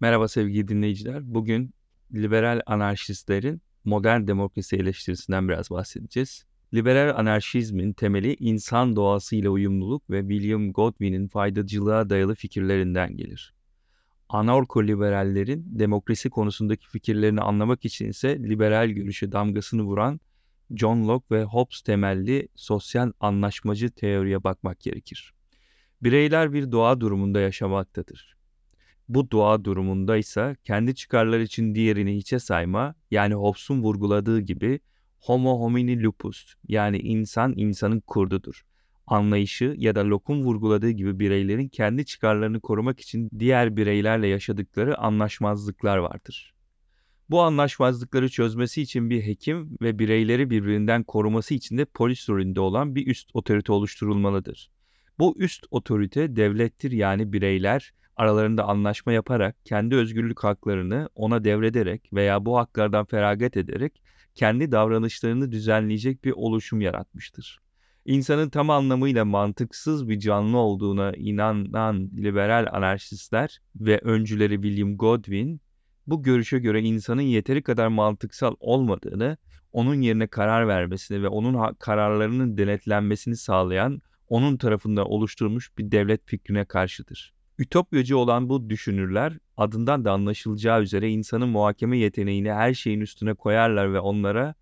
Merhaba sevgili dinleyiciler. Bugün liberal anarşistlerin modern demokrasi eleştirisinden biraz bahsedeceğiz. Liberal anarşizmin temeli insan doğasıyla uyumluluk ve William Godwin'in faydacılığa dayalı fikirlerinden gelir. Anarko-liberallerin demokrasi konusundaki fikirlerini anlamak için ise liberal görüşe damgasını vuran John Locke ve Hobbes temelli sosyal anlaşmacı teoriye bakmak gerekir. Bireyler bir doğa durumunda yaşamaktadır. Bu doğa durumunda ise kendi çıkarları için diğerini hiçe sayma yani Hobbes'un vurguladığı gibi homo homini lupus yani insan insanın kurdudur. Anlayışı ya da Locke'un vurguladığı gibi bireylerin kendi çıkarlarını korumak için diğer bireylerle yaşadıkları anlaşmazlıklar vardır. Bu anlaşmazlıkları çözmesi için bir hekim ve bireyleri birbirinden koruması için de polis rolünde olan bir üst otorite oluşturulmalıdır. Bu üst otorite devlettir yani bireyler aralarında anlaşma yaparak kendi özgürlük haklarını ona devrederek veya bu haklardan feragat ederek kendi davranışlarını düzenleyecek bir oluşum yaratmıştır. İnsanın tam anlamıyla mantıksız bir canlı olduğuna inanan liberal anarşistler ve öncüleri William Godwin bu görüşe göre insanın yeteri kadar mantıksal olmadığını, onun yerine karar vermesini ve onun kararlarının denetlenmesini sağlayan onun tarafından oluşturulmuş bir devlet fikrine karşıdır. Ütopyacı olan bu düşünürler adından da anlaşılacağı üzere insanın muhakeme yeteneğini her şeyin üstüne koyarlar ve onlara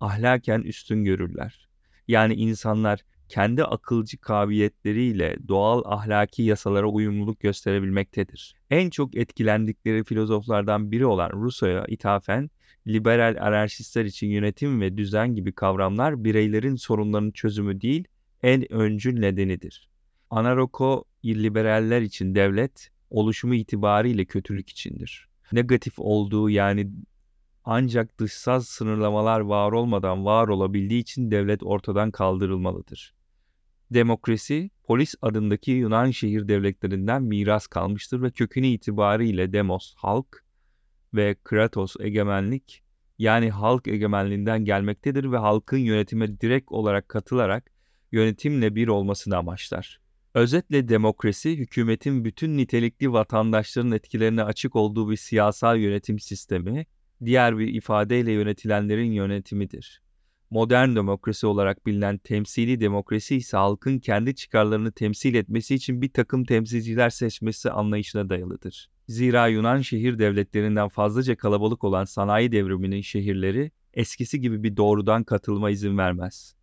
ahlaken üstün görürler. Yani insanlar kendi akılcı kabiliyetleriyle doğal ahlaki yasalara uyumluluk gösterebilmektedir. En çok etkilendikleri filozoflardan biri olan Rousseau'ya ithafen liberal anarşistler için yönetim ve düzen gibi kavramlar bireylerin sorunlarının çözümü değil, en öncül nedenidir. Anaroko liberaller için devlet oluşumu itibariyle kötülük içindir. Negatif olduğu yani ancak dışsal sınırlamalar var olmadan var olabildiği için devlet ortadan kaldırılmalıdır. Demokrasi, polis adındaki Yunan şehir devletlerinden miras kalmıştır ve kökünü itibariyle demos, halk ve kratos, egemenlik yani halk egemenliğinden gelmektedir ve halkın yönetime direkt olarak katılarak yönetimle bir olmasını amaçlar. Özetle demokrasi, hükümetin bütün nitelikli vatandaşların etkilerine açık olduğu bir siyasal yönetim sistemi, diğer bir ifadeyle yönetilenlerin yönetimidir. Modern demokrasi olarak bilinen temsili demokrasi ise halkın kendi çıkarlarını temsil etmesi için bir takım temsilciler seçmesi anlayışına dayalıdır. Zira Yunan şehir devletlerinden fazlaca kalabalık olan sanayi devriminin şehirleri eskisi gibi bir doğrudan katılma izin vermez.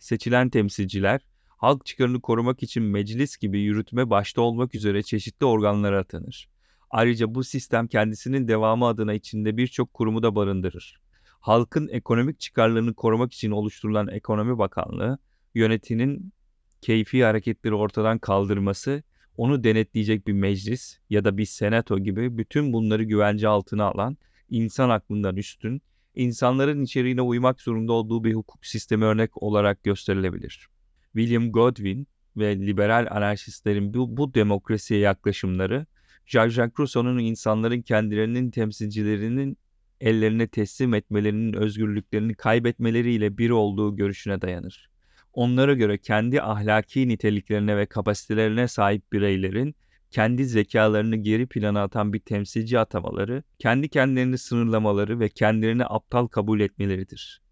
Seçilen temsilciler halk çıkarını korumak için meclis gibi yürütme başta olmak üzere çeşitli organlara atanır. Ayrıca bu sistem kendisinin devamı adına içinde birçok kurumu da barındırır. Halkın ekonomik çıkarlarını korumak için oluşturulan Ekonomi Bakanlığı, yönetinin keyfi hareketleri ortadan kaldırması, onu denetleyecek bir meclis ya da bir senato gibi bütün bunları güvence altına alan, insan aklından üstün, insanların içeriğine uymak zorunda olduğu bir hukuk sistemi örnek olarak gösterilebilir. William Godwin ve liberal anarşistlerin bu, bu demokrasiye yaklaşımları, Jean-Jacques Rousseau'nun insanların kendilerinin temsilcilerinin ellerine teslim etmelerinin özgürlüklerini kaybetmeleriyle bir olduğu görüşüne dayanır. Onlara göre kendi ahlaki niteliklerine ve kapasitelerine sahip bireylerin kendi zekalarını geri plana atan bir temsilci atamaları, kendi kendilerini sınırlamaları ve kendilerini aptal kabul etmeleridir.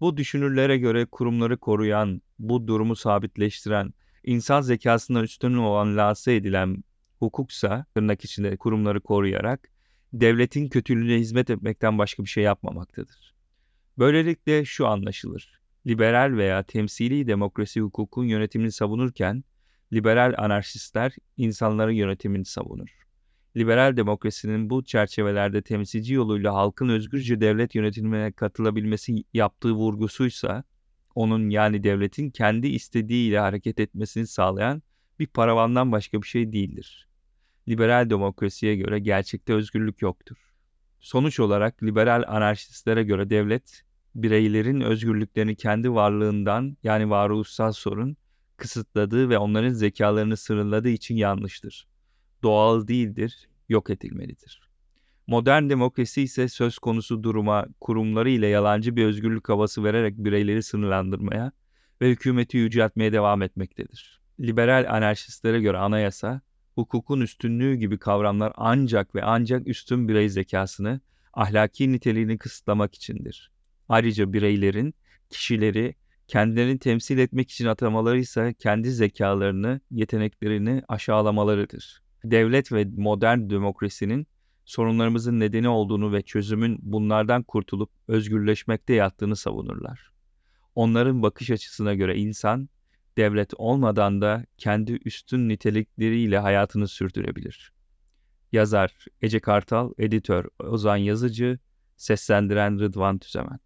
Bu düşünürlere göre kurumları koruyan, bu durumu sabitleştiren, insan zekasından üstün olan lanse edilen hukuksa, tırnak içinde kurumları koruyarak, devletin kötülüğüne hizmet etmekten başka bir şey yapmamaktadır. Böylelikle şu anlaşılır. Liberal veya temsili demokrasi hukukun yönetimini savunurken, liberal anarşistler insanların yönetimini savunur. Liberal demokrasinin bu çerçevelerde temsilci yoluyla halkın özgürce devlet yönetimine katılabilmesi yaptığı vurgusuysa, onun yani devletin kendi istediğiyle hareket etmesini sağlayan bir paravandan başka bir şey değildir. Liberal demokrasiye göre gerçekte özgürlük yoktur. Sonuç olarak liberal anarşistlere göre devlet, bireylerin özgürlüklerini kendi varlığından yani varoluşsal sorun kısıtladığı ve onların zekalarını sınırladığı için yanlıştır. Doğal değildir, yok edilmelidir. Modern demokrasi ise söz konusu duruma kurumları ile yalancı bir özgürlük havası vererek bireyleri sınırlandırmaya ve hükümeti yüceltmeye devam etmektedir. Liberal anarşistlere göre anayasa, hukukun üstünlüğü gibi kavramlar ancak ve ancak üstün birey zekasını, ahlaki niteliğini kısıtlamak içindir. Ayrıca bireylerin, kişileri kendilerini temsil etmek için atamaları ise kendi zekalarını, yeteneklerini aşağılamalarıdır. Devlet ve modern demokrasinin sorunlarımızın nedeni olduğunu ve çözümün bunlardan kurtulup özgürleşmekte yattığını savunurlar. Onların bakış açısına göre insan, devlet olmadan da kendi üstün nitelikleriyle hayatını sürdürebilir. Yazar Ece Kartal, editör Ozan Yazıcı, seslendiren Rıdvan Tüzemen.